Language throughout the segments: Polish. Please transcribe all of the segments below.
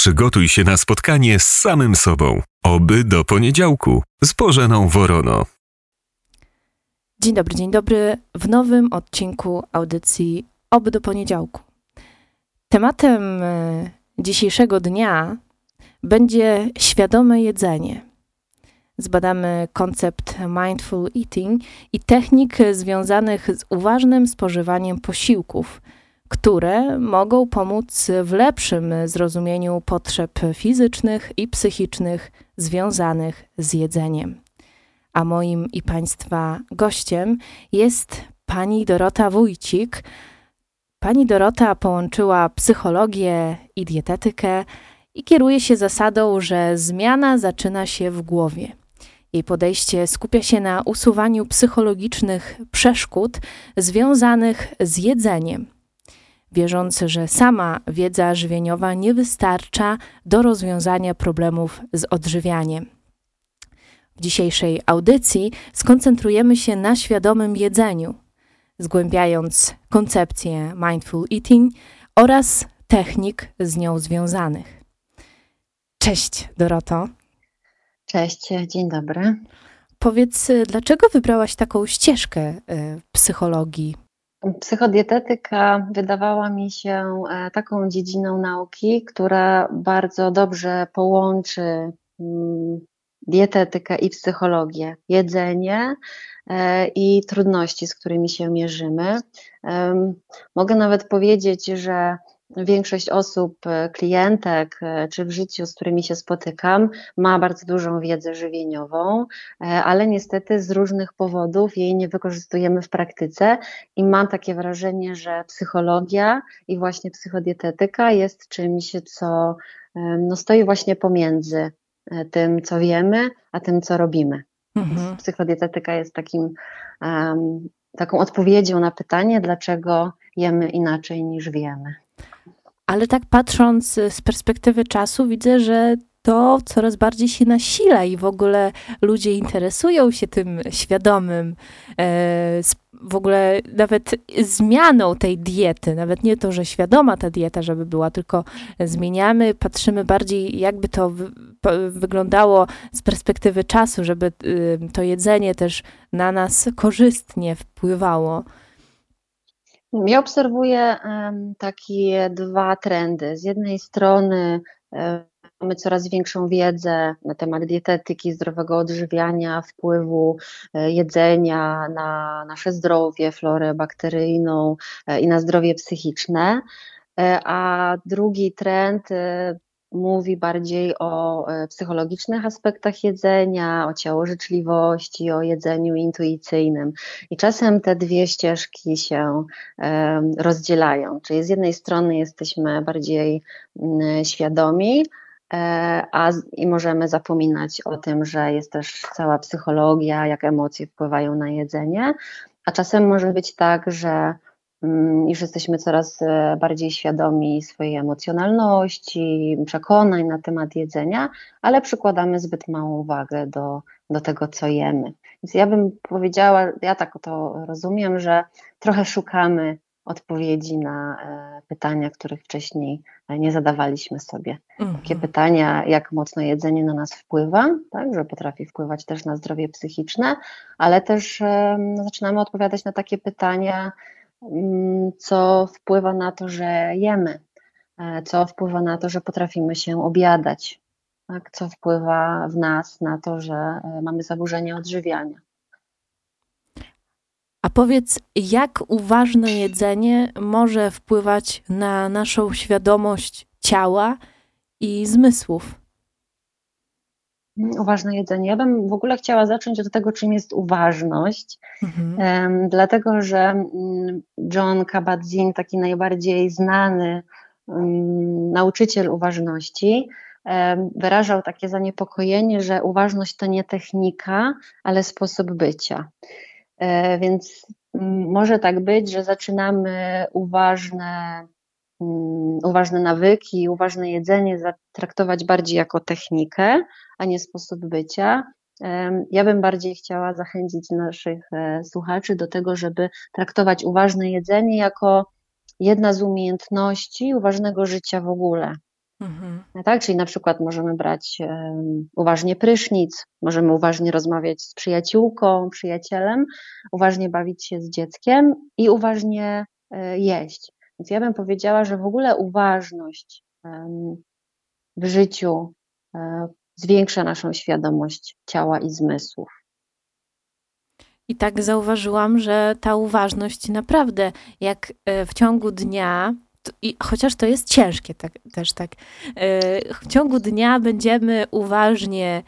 Przygotuj się na spotkanie z samym sobą. Oby do poniedziałku z Bożeną Worono. Dzień dobry, dzień dobry w nowym odcinku audycji Oby do poniedziałku. Tematem e, dzisiejszego dnia będzie świadome jedzenie. Zbadamy koncept mindful eating i technik związanych z uważnym spożywaniem posiłków, które mogą pomóc w lepszym zrozumieniu potrzeb fizycznych i psychicznych związanych z jedzeniem. A moim i Państwa gościem jest pani Dorota Wójcik. Pani Dorota połączyła psychologię i dietetykę i kieruje się zasadą, że zmiana zaczyna się w głowie. Jej podejście skupia się na usuwaniu psychologicznych przeszkód związanych z jedzeniem. Wierząc, że sama wiedza żywieniowa nie wystarcza do rozwiązania problemów z odżywianiem. W dzisiejszej audycji skoncentrujemy się na świadomym jedzeniu, zgłębiając koncepcję mindful eating oraz technik z nią związanych. Cześć, Doroto. Cześć, dzień dobry. Powiedz, dlaczego wybrałaś taką ścieżkę y, psychologii? Psychodietetyka wydawała mi się e, taką dziedziną nauki, która bardzo dobrze połączy mm, dietetykę i psychologię, jedzenie e, i trudności, z którymi się mierzymy. Mogę nawet powiedzieć, że większość osób, e, klientek e, czy w życiu, z którymi się spotykam, ma bardzo dużą wiedzę żywieniową, ale niestety z różnych powodów jej nie wykorzystujemy w praktyce i mam takie wrażenie, że psychologia i właśnie psychodietetyka jest czymś, co no, stoi właśnie pomiędzy E, tym, co wiemy, a tym, co robimy. Mhm. Psychodietetyka jest takim, um, taką odpowiedzią na pytanie, dlaczego jemy inaczej niż wiemy. Ale tak patrząc z perspektywy czasu, widzę, że to coraz bardziej się nasila i w ogóle ludzie interesują się tym świadomym, e, w ogóle nawet zmianą tej diety, nawet nie to, że świadoma ta dieta, żeby była, tylko zmieniamy, patrzymy bardziej, jakby to wyglądało z perspektywy czasu, żeby y, to jedzenie też na nas korzystnie wpływało. Ja obserwuję takie dwa trendy. Z jednej strony Mamy coraz większą wiedzę na temat dietetyki, zdrowego odżywiania, wpływu e, jedzenia na nasze zdrowie, florę bakteryjną e, i na zdrowie psychiczne. E, a drugi trend mówi bardziej o psychologicznych aspektach jedzenia, o ciałożyczliwości, o jedzeniu intuicyjnym. I czasem te dwie ścieżki się rozdzielają. Czyli z jednej strony jesteśmy bardziej mm, świadomi, E, a i możemy zapominać o tym, że jest też cała psychologia, jak emocje wpływają na jedzenie, a czasem może być tak, że już jesteśmy coraz e, bardziej świadomi swojej emocjonalności, przekonań na temat jedzenia, ale przykładamy zbyt małą wagę do, do tego, co jemy. Więc ja bym powiedziała, ja tak to rozumiem, że trochę szukamy odpowiedzi na e, pytania, których wcześniej e, nie zadawaliśmy sobie. Mhm. Takie pytania, jak mocno jedzenie na nas wpływa, tak, że potrafi wpływać też na zdrowie psychiczne, ale też no, zaczynamy odpowiadać na takie pytania, mm, co wpływa na to, że jemy, e, co wpływa na to, że potrafimy się objadać, tak, co wpływa w nas na to, że mamy zaburzenia odżywiania. A powiedz, jak uważne jedzenie może wpływać na naszą świadomość ciała i zmysłów? Uważne jedzenie. Ja bym w ogóle chciała zacząć od tego, czym jest uważność, mhm. dlatego że mm, John Kabat-Zinn, taki najbardziej znany nauczyciel uważności, wyrażał takie zaniepokojenie, że uważność to nie technika, ale sposób bycia. E, więc może tak być, że zaczynamy uważne, uważne nawyki, uważne jedzenie traktować bardziej jako technikę, a nie sposób bycia. Ja bym bardziej chciała zachęcić naszych e, słuchaczy do tego, żeby traktować uważne jedzenie jako jedna z umiejętności uważnego życia w ogóle. Mhm. Tak, czyli na przykład możemy brać uważnie prysznic, możemy uważnie rozmawiać z przyjaciółką, przyjacielem, uważnie bawić się z dzieckiem i uważnie e, jeść. Więc ja bym powiedziała, że w ogóle uważność w życiu e, zwiększa naszą świadomość ciała i zmysłów. I tak zauważyłam, że ta uważność naprawdę, jak e, w ciągu dnia, to, i, chociaż to jest ciężkie tak, też tak, e, w ciągu dnia będziemy uważnie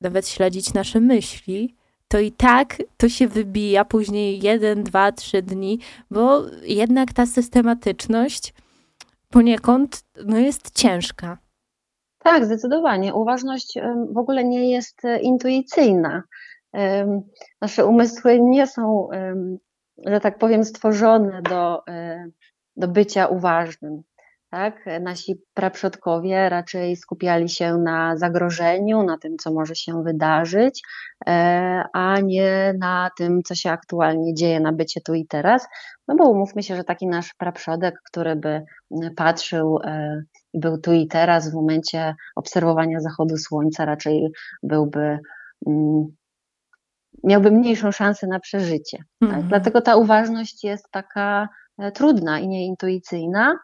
nawet śledzić nasze myśli, to i tak to się wybija później jeden, dwa, trzy dni, bo jednak ta systematyczność poniekąd no, jest ciężka. Tak, zdecydowanie. Uważność w ogóle nie jest e, intuicyjna. Nasze umysły nie są, że tak powiem, stworzone do, e, do bycia uważnym. Tak? Nasi praprzodkowie raczej skupiali się na zagrożeniu, na tym, co może się wydarzyć, e, a nie na tym, co się aktualnie dzieje, na bycie tu i teraz. No bo umówmy się, że taki nasz praprzodek, który by patrzył e, i był tu i teraz w momencie obserwowania zachodu słońca, raczej byłby miałby mniejszą szansę na przeżycie. Tak? Mhm. Dlatego ta uważność jest taka e, trudna i nieintuicyjna,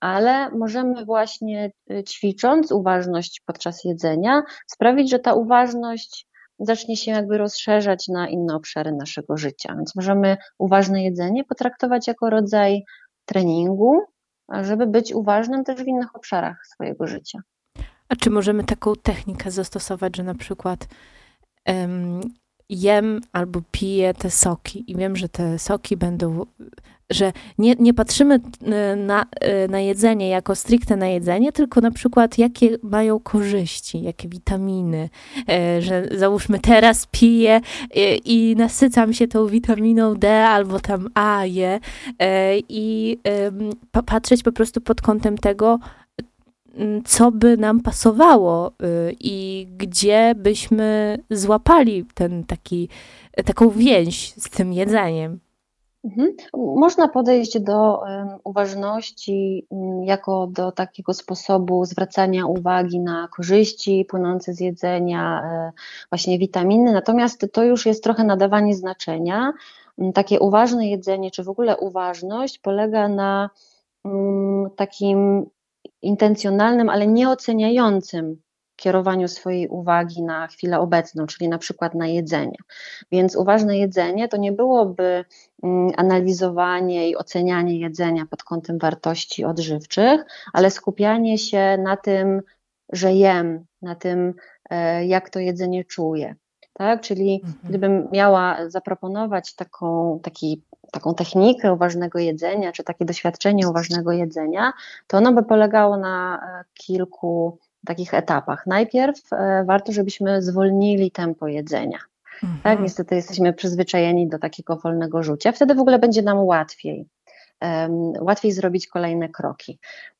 ale możemy właśnie e, ćwicząc uważność podczas jedzenia sprawić, że ta uważność zacznie się jakby rozszerzać na inne obszary naszego życia. Więc możemy uważne jedzenie potraktować jako rodzaj treningu, żeby być uważnym też w innych obszarach swojego życia. A czy możemy taką technikę zastosować, że na przykład um, jem albo piję te soki i wiem, że te soki będą, że nie, nie patrzymy e, na, e, na jedzenie jako stricte na jedzenie, tylko na przykład jakie mają korzyści, jakie witaminy, e, że załóżmy teraz piję i nasycam się tą witaminą D albo tam A je i patrzeć po prostu pod kątem tego, co by nam pasowało y, i gdzie byśmy złapali ten taki, taką więź z tym jedzeniem. Mhm. Można podejść do uważności mm, jako do takiego sposobu zwracania uwagi na korzyści płynące z jedzenia, e, właśnie witaminy, natomiast to już jest trochę nadawanie znaczenia. Mm, takie uważne jedzenie, czy w ogóle uważność polega na takim intencjonalnym, ale nieoceniającym kierowaniu swojej uwagi na chwilę obecną, czyli na przykład na jedzenie. Więc uważne jedzenie to nie byłoby mm, analizowanie i ocenianie jedzenia pod kątem wartości odżywczych, ale skupianie się na tym, że jem, na tym, e, jak to jedzenie czuję. Tak? Czyli mhm. gdybym miała zaproponować taką, taki taką technikę uważnego jedzenia, czy takie doświadczenie uważnego jedzenia, to ono by polegało na e, kilku takich etapach. Najpierw e, warto, żebyśmy zwolnili tempo jedzenia. Mhm. Tak, niestety jesteśmy przyzwyczajeni do takiego wolnego rzucia. Wtedy w ogóle będzie nam łatwiej łatwiej zrobić kolejne kroki.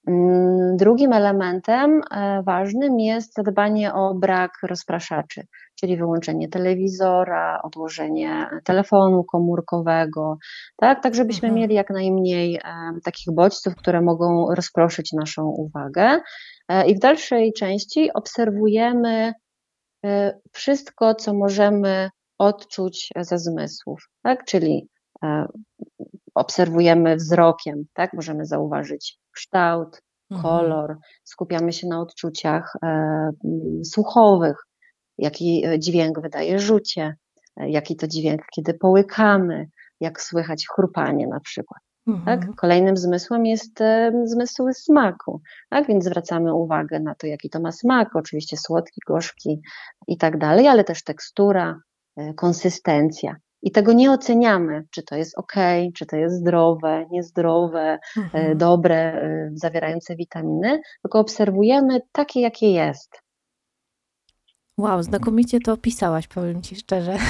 Mm, drugim elementem e, ważnym jest zadbanie o brak rozpraszaczy, czyli wyłączenie telewizora, odłożenie telefonu komórkowego, tak, tak żebyśmy mhm. mieli jak najmniej takich bodźców, które mogą rozproszyć naszą uwagę. E, I w dalszej części obserwujemy e, wszystko, co możemy odczuć ze zmysłów, tak? czyli obserwujemy wzrokiem, tak? Możemy zauważyć kształt, mhm. kolor, skupiamy się na odczuciach e, słuchowych, jaki e, dźwięk wydaje rzucie, e, jaki to dźwięk, kiedy połykamy, jak słychać chrupanie na przykład. Tak? Mhm. Kolejnym zmysłem jest e, zmysł smaku, tak? więc zwracamy uwagę na to, jaki to ma smak, oczywiście słodki, gorzki i tak dalej, ale też tekstura, e, konsystencja. I tego nie oceniamy, czy to jest ok, czy to jest zdrowe, niezdrowe, e, mhm. dobre, e, zawierające witaminy, tylko obserwujemy takie, jakie jest. Wow, znakomicie to opisałaś, powiem Ci szczerze.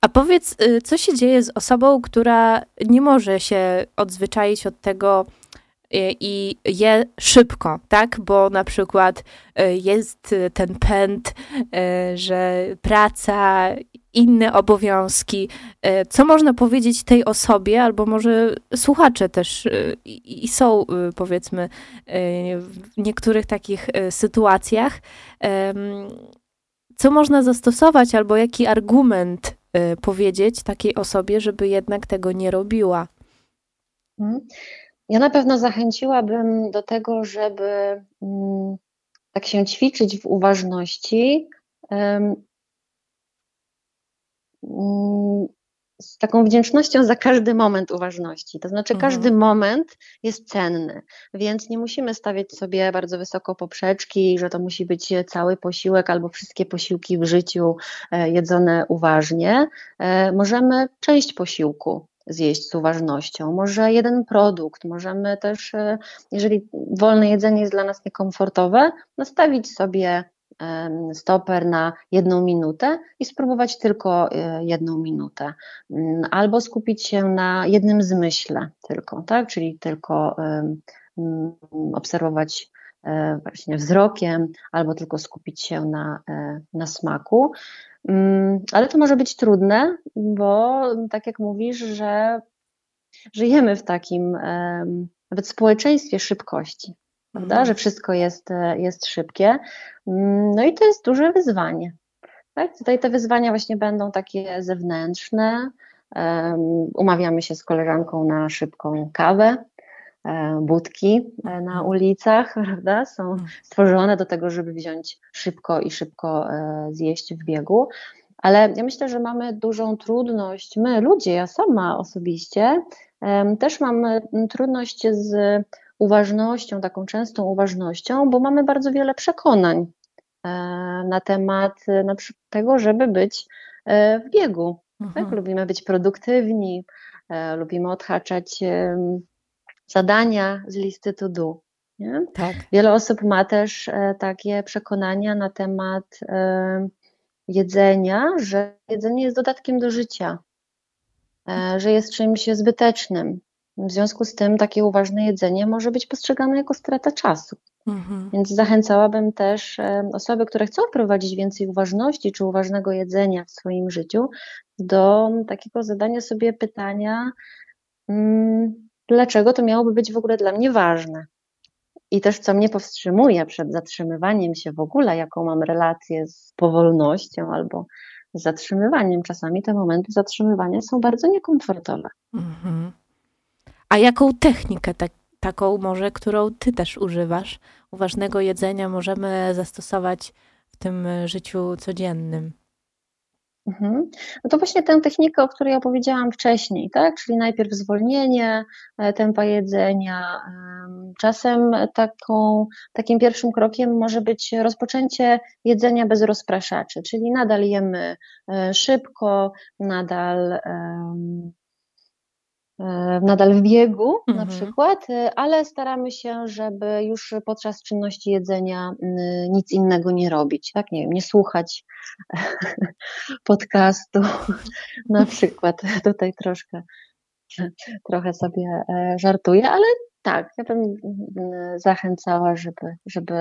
A powiedz, y, co się dzieje z osobą, która nie może się odzwyczaić od tego y, i je szybko, tak? Bo na przykład y, jest ten pęd, że praca inne obowiązki. E, co można powiedzieć tej osobie, albo może słuchacze też e, i, są, powiedzmy, w niektórych takich sytuacjach, co można zastosować, albo jaki argument powiedzieć takiej osobie, żeby jednak tego nie robiła? Mhm. Ja na pewno zachęciłabym do tego, żeby mm, tak się ćwiczyć w uważności, z taką wdzięcznością za każdy moment uważności. To znaczy, mhm. każdy moment jest cenny, więc nie musimy stawiać sobie bardzo wysoko poprzeczki, że to musi być cały posiłek albo wszystkie posiłki w życiu e, jedzone uważnie. E, możemy część posiłku zjeść z uważnością. Może jeden produkt, możemy też, e, jeżeli wolne jedzenie jest dla nas niekomfortowe, nastawić sobie stoper na jedną minutę i spróbować tylko e, jedną minutę. Mm, albo skupić się na jednym zmyśle tylko, tak? czyli tylko mm, obserwować e, właśnie wzrokiem, albo tylko skupić się na, na smaku. Mm, ale to może być trudne, bo tak jak mówisz, że żyjemy w takim nawet społeczeństwie szybkości, prawda? Mhm. Że wszystko jest, e, jest szybkie. Mm, no i to jest duże wyzwanie. Tak? Tutaj te wyzwania właśnie będą takie zewnętrzne. Umawiamy się z koleżanką na szybką kawę, E, budki e, na ulicach, prawda? Są stworzone do tego, żeby wziąć szybko i szybko zjeść w biegu. Ale ja myślę, że mamy dużą trudność, my ludzie, ja sama osobiście, też mamy trudność z uważnością, taką częstą uważnością, bo mamy bardzo wiele przekonań na temat na tego, żeby być w biegu. Tak? Mhm. Lubimy być produktywni, lubimy odhaczać zadania z listy to do. Nie? Tak. Wiele osób ma też e, takie przekonania na temat e, jedzenia, że jedzenie jest dodatkiem do życia, e, że jest czymś zbytecznym. W związku z tym takie uważne jedzenie może być postrzegane jako strata czasu. Mhm. Więc zachęcałabym też osoby, które chcą wprowadzić więcej uważności czy uważnego jedzenia w swoim życiu, do takiego zadania sobie pytania, mm, dlaczego to miałoby być w ogóle dla mnie ważne. I też co mnie powstrzymuje przed zatrzymywaniem się w ogóle, jaką mam relację z powolnością albo z zatrzymywaniem. Czasami te momenty zatrzymywania są bardzo niekomfortowe. Mhm. A jaką technikę tak, taką może, którą ty też używasz, uważnego jedzenia możemy zastosować w tym życiu codziennym? Mhm. No to właśnie tę technikę, o której opowiedziałam wcześniej, tak? Czyli najpierw zwolnienie e, tempa jedzenia. Czasem taką, takim pierwszym krokiem może być rozpoczęcie jedzenia bez rozpraszaczy, czyli nadal jemy e, szybko, nadal E, nadal w biegu mhm. na przykład, e, ale staramy się, żeby już podczas czynności jedzenia nic innego nie robić, tak, nie wiem, nie słuchać podcastu na przykład, tutaj troszkę, trochę sobie e, żartuję, ale tak, ja bym zachęcała, żeby, żeby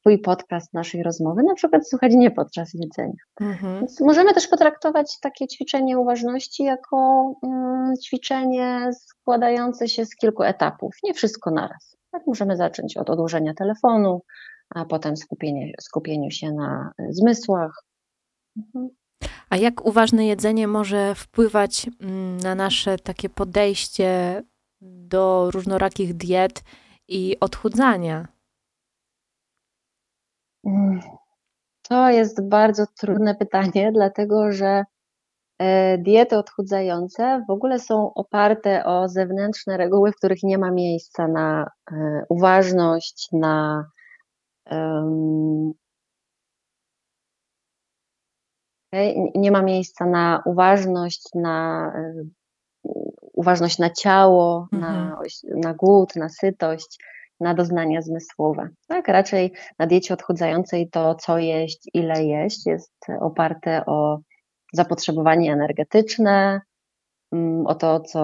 Twój podcast naszej rozmowy, na przykład słuchać nie podczas jedzenia. Mhm. Więc możemy też potraktować takie ćwiczenie uważności jako mm, ćwiczenie składające się z kilku etapów, nie wszystko naraz. Tak możemy zacząć od odłożenia telefonu, a potem skupienie, skupieniu się na zmysłach. Mhm. A jak uważne jedzenie może wpływać mm, na nasze takie podejście do różnorakich diet i odchudzania? To jest bardzo trudne pytanie, dlatego że e, diety odchudzające w ogóle są oparte o zewnętrzne reguły, w których nie ma miejsca na e, uważność, na nie ma miejsca na uważność, na e, uważność na ciało, mhm. na, na głód, na sytość na doznania zmysłowe. Tak, raczej na diecie odchudzającej to, co jeść, ile jeść, jest oparte o zapotrzebowanie energetyczne, mm, o to, co,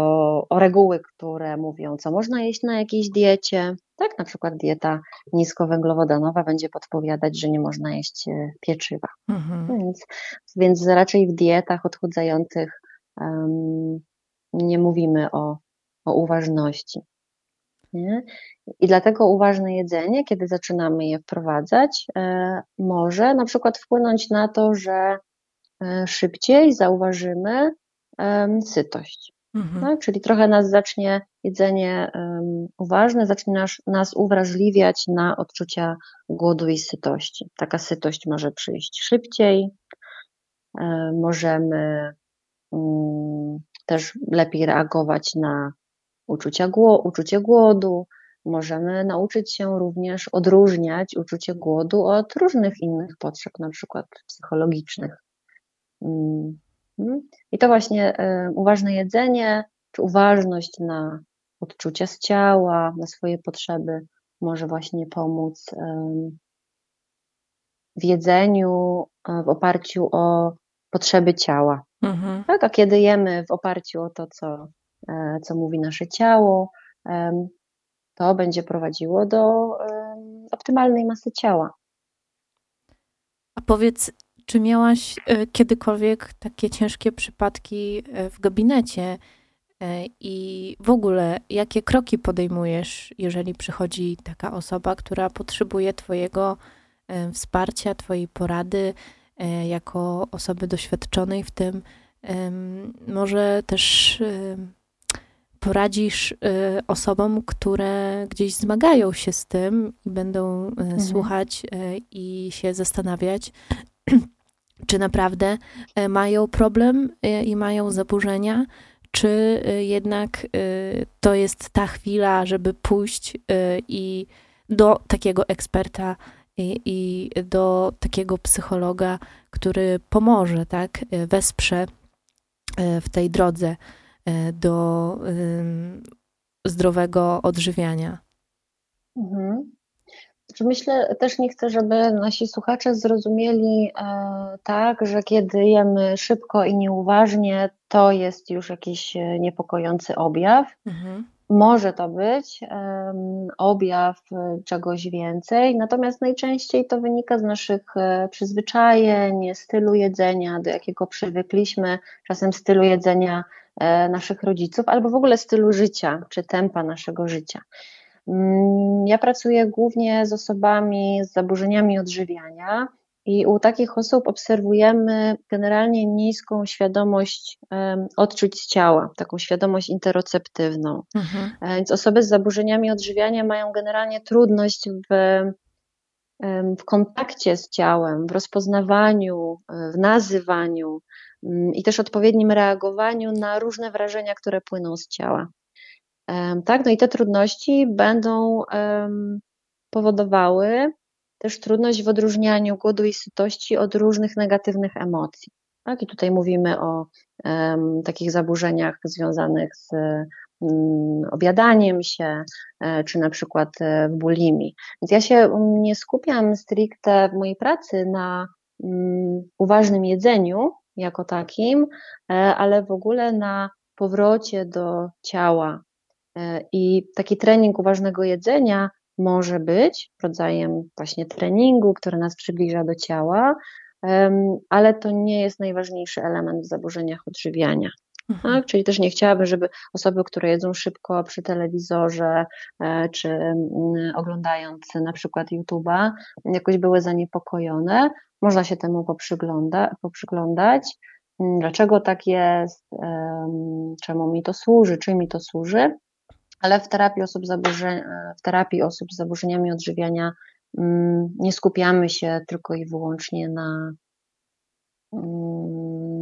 o reguły, które mówią, co można jeść na jakiejś diecie. Tak, na przykład dieta niskowęglowodanowa będzie podpowiadać, że nie można jeść e, pieczywa. Mhm. Więc, więc raczej w dietach odchudzających um, nie mówimy o, o uważności. Nie? I dlatego uważne jedzenie, kiedy zaczynamy je wprowadzać, e, może na przykład wpłynąć na to, że e, szybciej zauważymy sytość. Mhm. Tak? Czyli trochę nas zacznie jedzenie uważne, zacznie nas, nas uwrażliwiać na odczucia głodu i sytości. Taka sytość może przyjść szybciej, e, możemy um, też lepiej reagować na uczucia, uczucie głodu, możemy nauczyć się również odróżniać uczucie głodu od różnych innych potrzeb, na przykład psychologicznych. Mhm. I to właśnie uważne jedzenie, czy uważność na odczucia z ciała, na swoje potrzeby może właśnie pomóc w jedzeniu w oparciu o potrzeby ciała. Mhm. Tak, a kiedy jemy w oparciu o to, co, co mówi nasze ciało, to będzie prowadziło do optymalnej masy ciała. A powiedz, czy miałaś e, kiedykolwiek takie ciężkie przypadki e, w gabinecie? E, I w ogóle, jakie kroki podejmujesz, jeżeli przychodzi taka osoba, która potrzebuje Twojego wsparcia, Twojej porady, jako osoby doświadczonej w tym? Może też poradzisz osobom, które gdzieś zmagają się z tym i będą mhm. słuchać i się zastanawiać, czy naprawdę mają problem i mają zaburzenia, czy jednak to jest ta chwila, żeby pójść i do takiego eksperta i, i do takiego psychologa, który pomoże, tak, wesprze w tej drodze do zdrowego odżywiania. Mhm. Myślę też nie chcę, żeby nasi słuchacze zrozumieli e, tak, że kiedy jemy szybko i nieuważnie, to jest już jakiś e, niepokojący objaw. Mhm. Może to być objaw czegoś więcej, natomiast najczęściej to wynika z naszych e, przyzwyczajeń, stylu jedzenia, do jakiego przywykliśmy, czasem stylu jedzenia e, naszych rodziców, albo w ogóle stylu życia czy tempa naszego życia. Mm, ja pracuję głównie z osobami z zaburzeniami odżywiania i u takich osób obserwujemy generalnie niską świadomość odczuć ciała, taką świadomość interoceptywną. Mhm. E, więc osoby z zaburzeniami odżywiania mają generalnie trudność w, w kontakcie z ciałem, w rozpoznawaniu, e, w nazywaniu i też odpowiednim reagowaniu na różne wrażenia, które płyną z ciała. Tak, no i te trudności będą powodowały też trudność w odróżnianiu głodu i sytości od różnych negatywnych emocji. Tak, i tutaj mówimy o takich zaburzeniach związanych z um, obiadaniem się, e, czy na przykład e, w. Więc ja się nie skupiam stricte w mojej pracy na um, uważnym jedzeniu jako takim, e, ale w ogóle na powrocie do ciała, E, I taki trening uważnego jedzenia może być rodzajem właśnie treningu, który nas przybliża do ciała, ale to nie jest najważniejszy element w zaburzeniach odżywiania. Mhm. Tak? Czyli też nie chciałabym, żeby osoby, które jedzą szybko przy telewizorze, e, czy mm, oglądając na przykład YouTube'a, jakoś były zaniepokojone. Można się temu poprzygląda, poprzyglądać. Mm, dlaczego tak jest? Czemu mi to służy? Czym mi to służy? ale w terapii osób, w terapii osób z zaburzeniami odżywiania mm, nie skupiamy się tylko i wyłącznie na,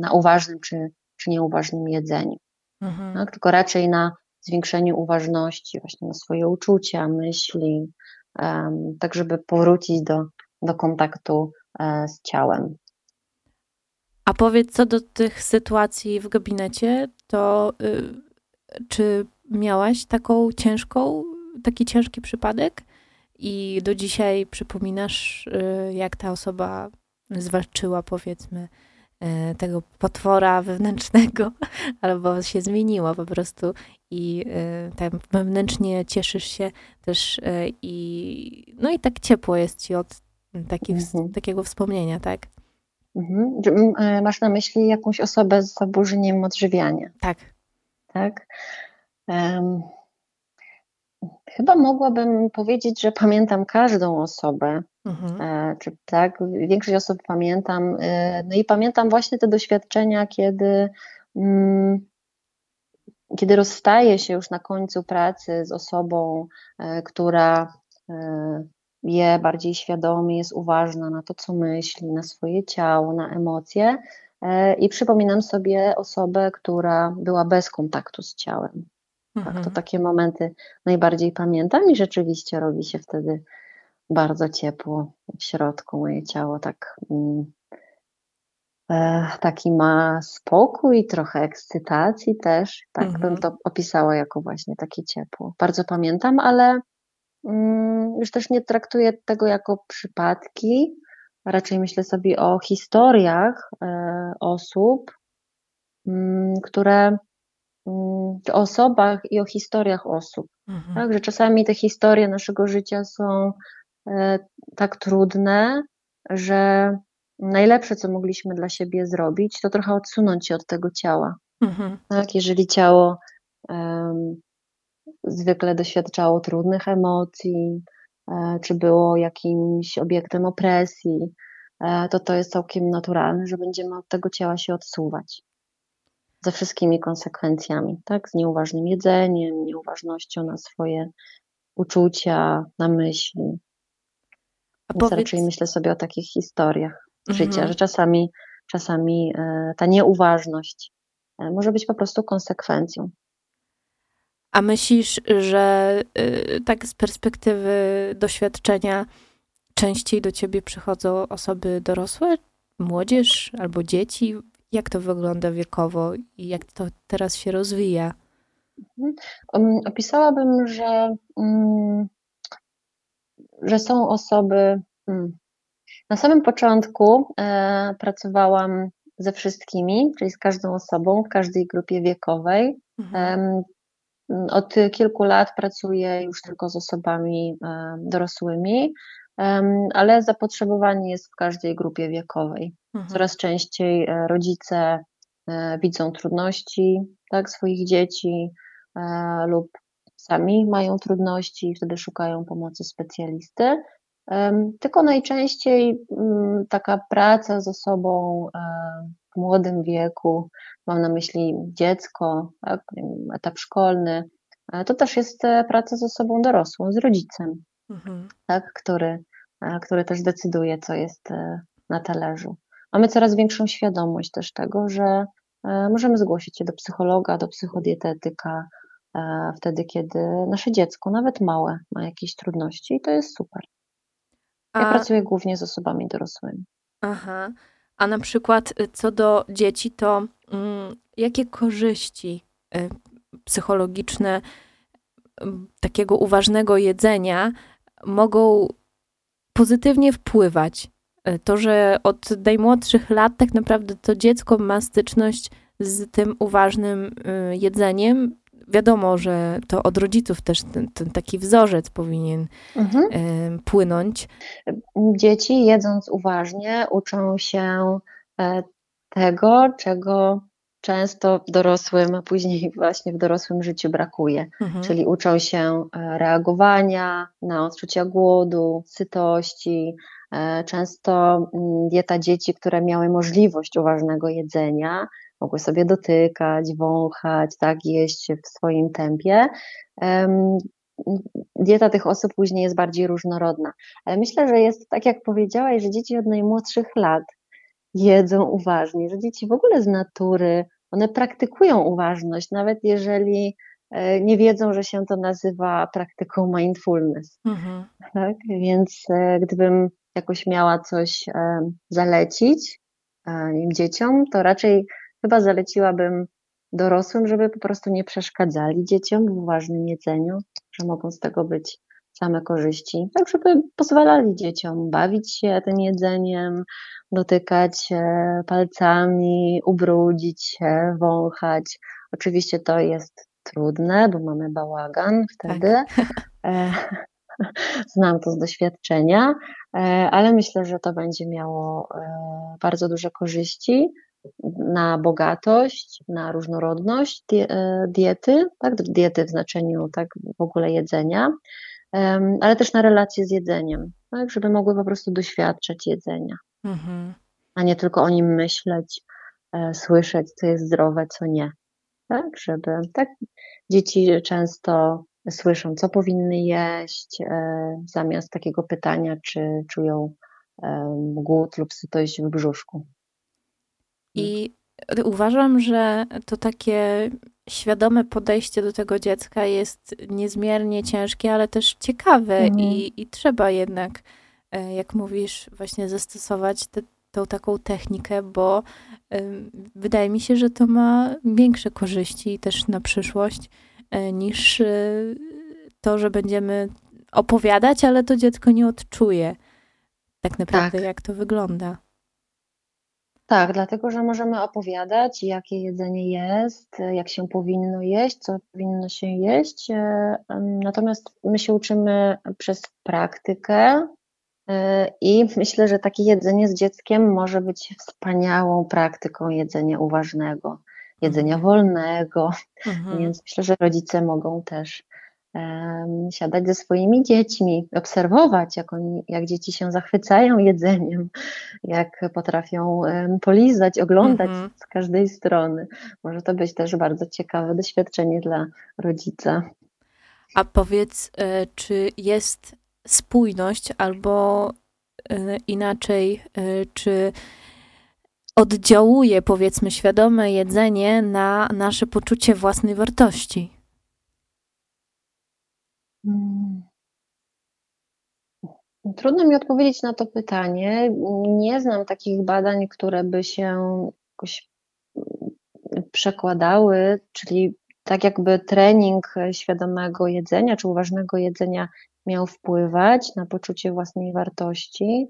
na uważnym czy, czy nieuważnym jedzeniu, mhm. tak? tylko raczej na zwiększeniu uważności właśnie na swoje uczucia, myśli, um, tak żeby powrócić do, do kontaktu e, z ciałem. A powiedz, co do tych sytuacji w gabinecie, to y, czy miałaś taką ciężką, taki ciężki przypadek i do dzisiaj przypominasz, y, jak ta osoba zwalczyła, powiedzmy, tego potwora wewnętrznego, albo się zmieniło po prostu i e, tak wewnętrznie cieszysz się też e, i no i tak ciepło jest ci od takich, Mhm. takiego wspomnienia, tak? Mhm. E, Masz na myśli jakąś osobę z zaburzeniem odżywiania, Tak. tak? Em, chyba mogłabym powiedzieć, że pamiętam każdą osobę, Mhm. e, czy tak? Większość osób pamiętam. e, No i pamiętam właśnie te doświadczenia, kiedy, mm, kiedy rozstaję się już na końcu pracy z osobą, e, która e, je bardziej świadomie, jest uważna na to, co myśli, na swoje ciało, na emocje. I przypominam sobie osobę, która była bez kontaktu z ciałem. Tak, to Mhm. takie momenty najbardziej pamiętam i rzeczywiście robi się wtedy bardzo ciepło w środku. Moje ciało tak mm, e, taki ma spokój, trochę ekscytacji też. Tak bym Mhm. to opisała jako właśnie takie ciepło. Bardzo pamiętam, ale mm, już też nie traktuję tego jako przypadki. Raczej myślę sobie o historiach e, osób, mm, które o osobach i o historiach osób. Mhm. Tak, że czasami te historie naszego życia są tak trudne, że najlepsze, co mogliśmy dla siebie zrobić, to trochę odsunąć się od tego ciała. Mhm. Tak, jeżeli ciało em, zwykle doświadczało trudnych emocji, e, czy było jakimś obiektem opresji, e, to to jest całkiem naturalne, że będziemy od tego ciała się odsuwać. Ze wszystkimi konsekwencjami, tak? Z nieuważnym jedzeniem, nieuważnością na swoje uczucia, na myśli. A Więc powiedz, myślę sobie o takich historiach z życia, Mhm. że czasami, czasami e, ta nieuważność e, może być po prostu konsekwencją. a myślisz, że y, tak z perspektywy doświadczenia częściej do ciebie przychodzą osoby dorosłe, młodzież albo dzieci? Jak to wygląda wiekowo i jak to teraz się rozwija? Um, Opisałabym, że, mm, że są osoby. mm, Na samym początku e, pracowałam ze wszystkimi, czyli z każdą osobą w każdej grupie wiekowej. Mhm. Em, Od kilku lat pracuję już tylko z osobami e, dorosłymi, ale zapotrzebowanie jest w każdej grupie wiekowej. Mhm. Coraz częściej e, rodzice e, widzą trudności tak, swoich dzieci e, lub sami mają trudności i wtedy szukają pomocy specjalisty. Tylko najczęściej mm, taka praca z osobą w młodym wieku, mam na myśli dziecko, tak, etap szkolny, e, to też jest e, praca z osobą dorosłą, z rodzicem Mhm. tak, który, e, który też decyduje, co jest na talerzu. Mamy coraz większą świadomość też tego, że możemy zgłosić się do psychologa, do psychodietetyka wtedy, kiedy nasze dziecko, nawet małe, ma jakieś trudności i to jest super. Ja A, pracuję głównie z osobami dorosłymi. aha. A na przykład y, co do dzieci, to mm, jakie korzyści y, psychologiczne takiego uważnego jedzenia mogą pozytywnie wpływać? Y, To, że od najmłodszych lat tak naprawdę to dziecko ma styczność z tym uważnym jedzeniem. Wiadomo, że to od rodziców też ten, ten taki wzorzec powinien Mhm. y, płynąć. Dzieci, jedząc uważnie, uczą się e, tego, czego często w dorosłym, a później właśnie w dorosłym życiu brakuje. Mhm. Czyli uczą się e, reagowania na odczucia głodu, sytości. E, Często mm, dieta dzieci, które miały możliwość uważnego jedzenia, mogły sobie dotykać, wąchać, tak, jeść w swoim tempie. Em, Dieta tych osób później jest bardziej różnorodna. Ale myślę, że jest tak, jak powiedziałaś, że dzieci od najmłodszych lat jedzą uważnie, że dzieci w ogóle z natury, one praktykują uważność, nawet jeżeli e, nie wiedzą, że się to nazywa praktyką mindfulness. Mhm. Tak? Więc e, gdybym jakoś miała coś e, zalecić wiem, dzieciom, to raczej chyba zaleciłabym dorosłym, żeby po prostu nie przeszkadzali dzieciom w uważnym jedzeniu, że mogą z tego być same korzyści, tak żeby pozwalali dzieciom bawić się tym jedzeniem, dotykać palcami, ubrudzić się, wąchać. Oczywiście to jest trudne, bo mamy bałagan wtedy. Tak. Znam to z doświadczenia, e, ale myślę, że to będzie miało e, bardzo duże korzyści na bogatość, na różnorodność diety, tak, diety w znaczeniu tak w ogóle jedzenia, ale też na relacje z jedzeniem, tak, żeby mogły po prostu doświadczać jedzenia, mhm. a nie tylko o nim myśleć, e, słyszeć, co jest zdrowe, co nie. Tak, żeby tak dzieci często słyszą, co powinny jeść, e, zamiast takiego pytania, czy czują głód lub sytość w brzuszku. I uważam, że to takie świadome podejście do tego dziecka jest niezmiernie ciężkie, ale też ciekawe mhm. i, i trzeba jednak, e, jak mówisz, właśnie zastosować te, tą taką technikę, bo wydaje mi się, że to ma większe korzyści też na przyszłość e, niż e, to, że będziemy opowiadać, ale to dziecko nie odczuje tak naprawdę, tak. jak to wygląda. Tak, dlatego że możemy opowiadać, jakie jedzenie jest, jak się powinno jeść, co powinno się jeść. E, natomiast my się uczymy przez praktykę e, i myślę, że takie jedzenie z dzieckiem może być wspaniałą praktyką jedzenia uważnego, jedzenia mhm. wolnego. Mhm. Więc myślę, że rodzice mogą też siadać ze swoimi dziećmi, obserwować, jak, oni, jak dzieci się zachwycają jedzeniem, jak potrafią polizać, oglądać -hmm. z każdej strony. Może to być też bardzo ciekawe doświadczenie dla rodzica. A powiedz, e, czy jest spójność albo e, inaczej, e, czy oddziałuje, powiedzmy, świadome jedzenie na nasze poczucie własnej wartości? Mm. Trudno mi odpowiedzieć na to pytanie. Nie znam takich badań, które by się jakoś mm, przekładały, czyli tak jakby trening świadomego jedzenia czy uważnego jedzenia miał wpływać na poczucie własnej wartości.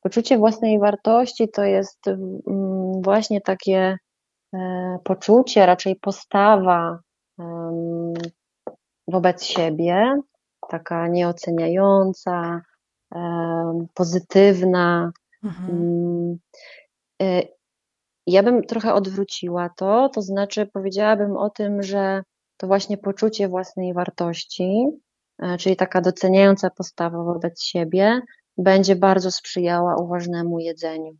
Poczucie własnej wartości to jest mm, właśnie takie e, poczucie, raczej postawa wobec siebie, taka nieoceniająca, pozytywna. Mhm. Mm, y, ja bym trochę odwróciła to, to znaczy powiedziałabym o tym, że to właśnie poczucie własnej wartości, e, czyli taka doceniająca postawa wobec siebie, będzie bardzo sprzyjała uważnemu jedzeniu.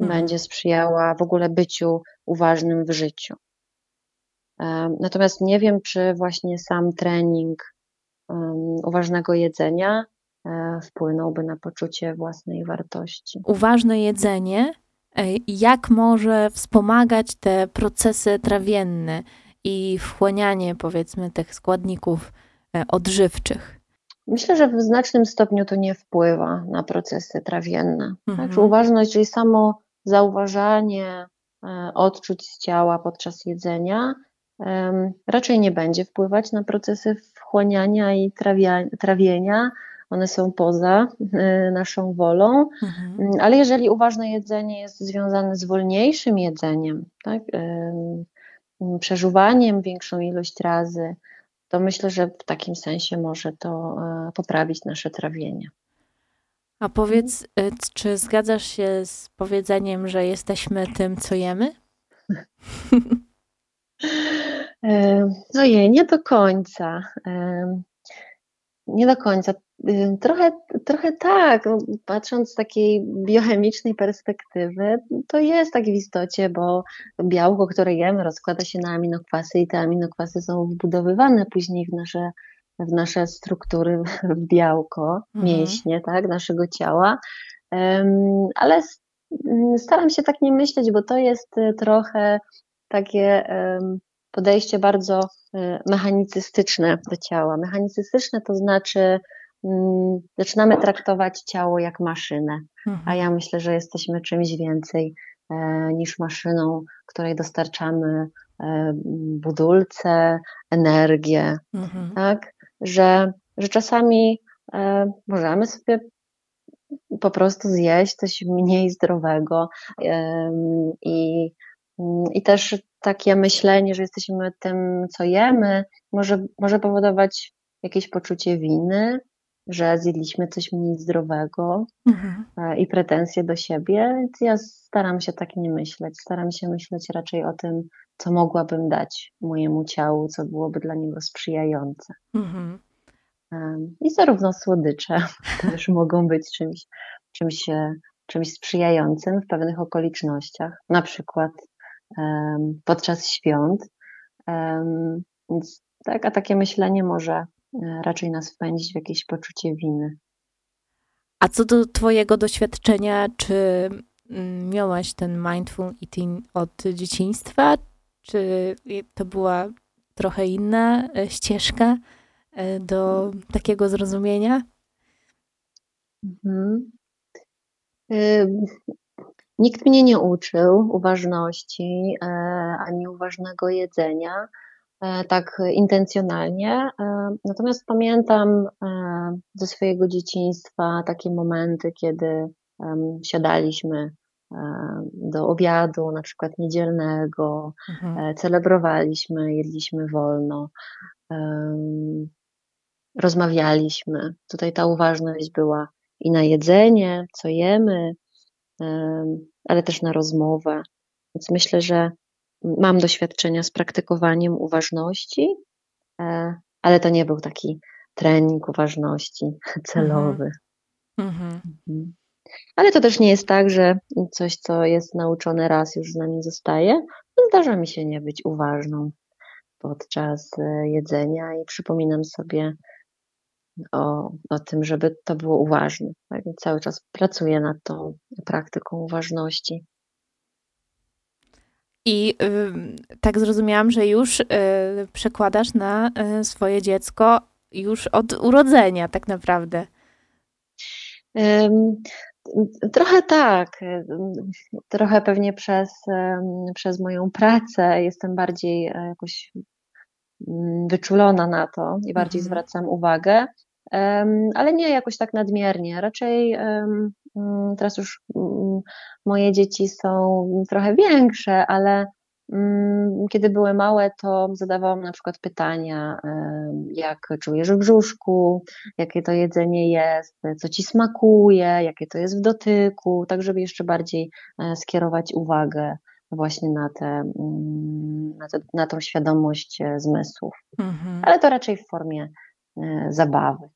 Mhm. Będzie sprzyjała w ogóle byciu uważnym w życiu. Natomiast nie wiem, czy właśnie sam trening uważnego jedzenia e, wpłynąłby na poczucie własnej wartości. Uważne jedzenie, e, jak może wspomagać te procesy trawienne i wchłanianie, powiedzmy, tych składników e, odżywczych? Myślę, że w znacznym stopniu to nie wpływa na procesy trawienne. Mhm. Także uważność, czyli samo zauważanie odczuć z ciała podczas jedzenia, raczej nie będzie wpływać na procesy wchłaniania i trawienia. One są poza e, naszą wolą, mhm. Mm, ale jeżeli uważne jedzenie jest związane z wolniejszym jedzeniem, tak, przeżuwaniem większą ilość razy, to myślę, że w takim sensie może to e, poprawić nasze trawienie. A powiedz, e, czy zgadzasz się z powiedzeniem, że jesteśmy tym, co jemy? Ojej, nie do końca. Nie do końca. Trochę, trochę tak, no, patrząc z takiej biochemicznej perspektywy, to jest tak w istocie, bo białko, które jemy, rozkłada się na aminokwasy i te aminokwasy są wbudowywane później w nasze, w nasze struktury, w białko, mhm. mięśnie, tak, naszego ciała. Ale staram się tak nie myśleć, bo to jest trochę takie podejście bardzo y, mechanicystyczne do ciała. Mechanicystyczne to znaczy, mm, zaczynamy traktować ciało jak maszynę, mhm. a ja myślę, że jesteśmy czymś więcej e, niż maszyną, której dostarczamy e, budulce, energię, mhm. tak? Że, że czasami e, możemy sobie po prostu zjeść coś mniej zdrowego i, i też takie myślenie, że jesteśmy tym, co jemy, może, może powodować jakieś poczucie winy, że zjedliśmy coś mniej zdrowego mhm. E, i pretensje do siebie. Więc ja staram się tak nie myśleć. Staram się myśleć raczej o tym, co mogłabym dać mojemu ciału, co byłoby dla niego sprzyjające. Mhm. I zarówno słodycze też mogą być czymś, czymś, e, czymś sprzyjającym w pewnych okolicznościach, na przykład podczas świąt. Więc tak, a takie myślenie może e, raczej nas wpędzić w jakieś poczucie winy. A co do Twojego doświadczenia, czy mm, miałaś ten mindful eating od dzieciństwa, czy to była trochę inna e, ścieżka e, do takiego zrozumienia? Mhm. Nikt mnie nie uczył uważności ani uważnego jedzenia. E, tak intencjonalnie. E, natomiast pamiętam e, ze swojego dzieciństwa takie momenty, kiedy siadaliśmy do obiadu, na przykład niedzielnego, mhm. celebrowaliśmy, jedliśmy wolno, rozmawialiśmy. Tutaj ta uważność była i na jedzenie, co jemy, ale też na rozmowę. Więc myślę, że mam doświadczenia z praktykowaniem uważności, e, ale to nie był taki trening uważności celowy. Mhm. Mhm. Ale to też nie jest tak, że coś, co jest nauczone raz, już z nami zostaje. Zdarza mi się nie być uważną podczas e, jedzenia i przypominam sobie o, o tym, żeby to było uważne. Tak? cały czas pracuję nad tą praktyką uważności. I y, tak zrozumiałam, że już y, przekładasz na y, swoje dziecko już od urodzenia, tak naprawdę. Trochę tak. Trochę pewnie przez, przez moją pracę jestem bardziej e, jakoś mm, wyczulona na to i bardziej mhm. zwracam uwagę ale nie jakoś tak nadmiernie. Raczej mm, teraz już mm, moje dzieci są trochę większe, ale mm, kiedy były małe, to zadawałam na przykład pytania, jak czujesz w brzuszku, jakie to jedzenie jest, co ci smakuje, jakie to jest w dotyku, tak żeby jeszcze bardziej e, skierować uwagę właśnie na, te, na, te, na tą świadomość e, zmysłów. Mhm. Ale to raczej w formie e, zabawy.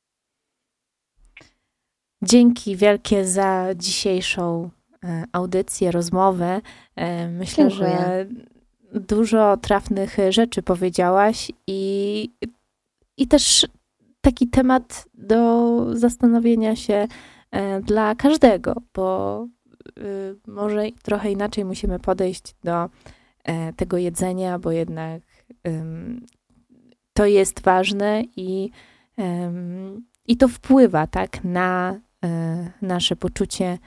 Dzięki wielkie za dzisiejszą e, audycję, rozmowę. E, myślę, Dziękuję. że dużo trafnych rzeczy powiedziałaś i, i też taki temat do zastanowienia się e, dla każdego, bo może trochę inaczej musimy podejść do tego jedzenia, bo jednak to jest ważne i, i to wpływa tak na nasze poczucie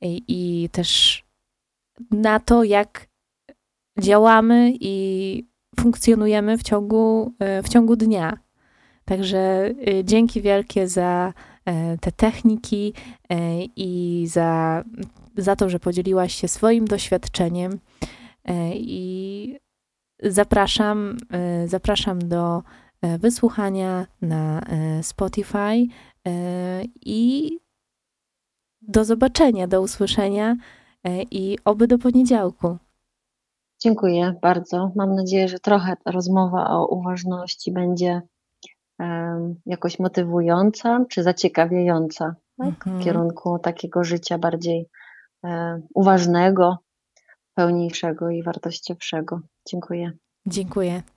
i, i też na to, jak działamy i funkcjonujemy w ciągu, e, w ciągu dnia. Także e, dzięki wielkie za te techniki i za, za to, że podzieliłaś się swoim doświadczeniem. I zapraszam, zapraszam do wysłuchania na Spotify i do zobaczenia, do usłyszenia e, i oby do poniedziałku. Dziękuję bardzo. Mam nadzieję, że trochę ta rozmowa o uważności będzie jakoś motywująca czy zaciekawiająca tak? mhm. w kierunku takiego życia bardziej e, uważnego, pełniejszego i wartościowszego. Dziękuję. Dziękuję.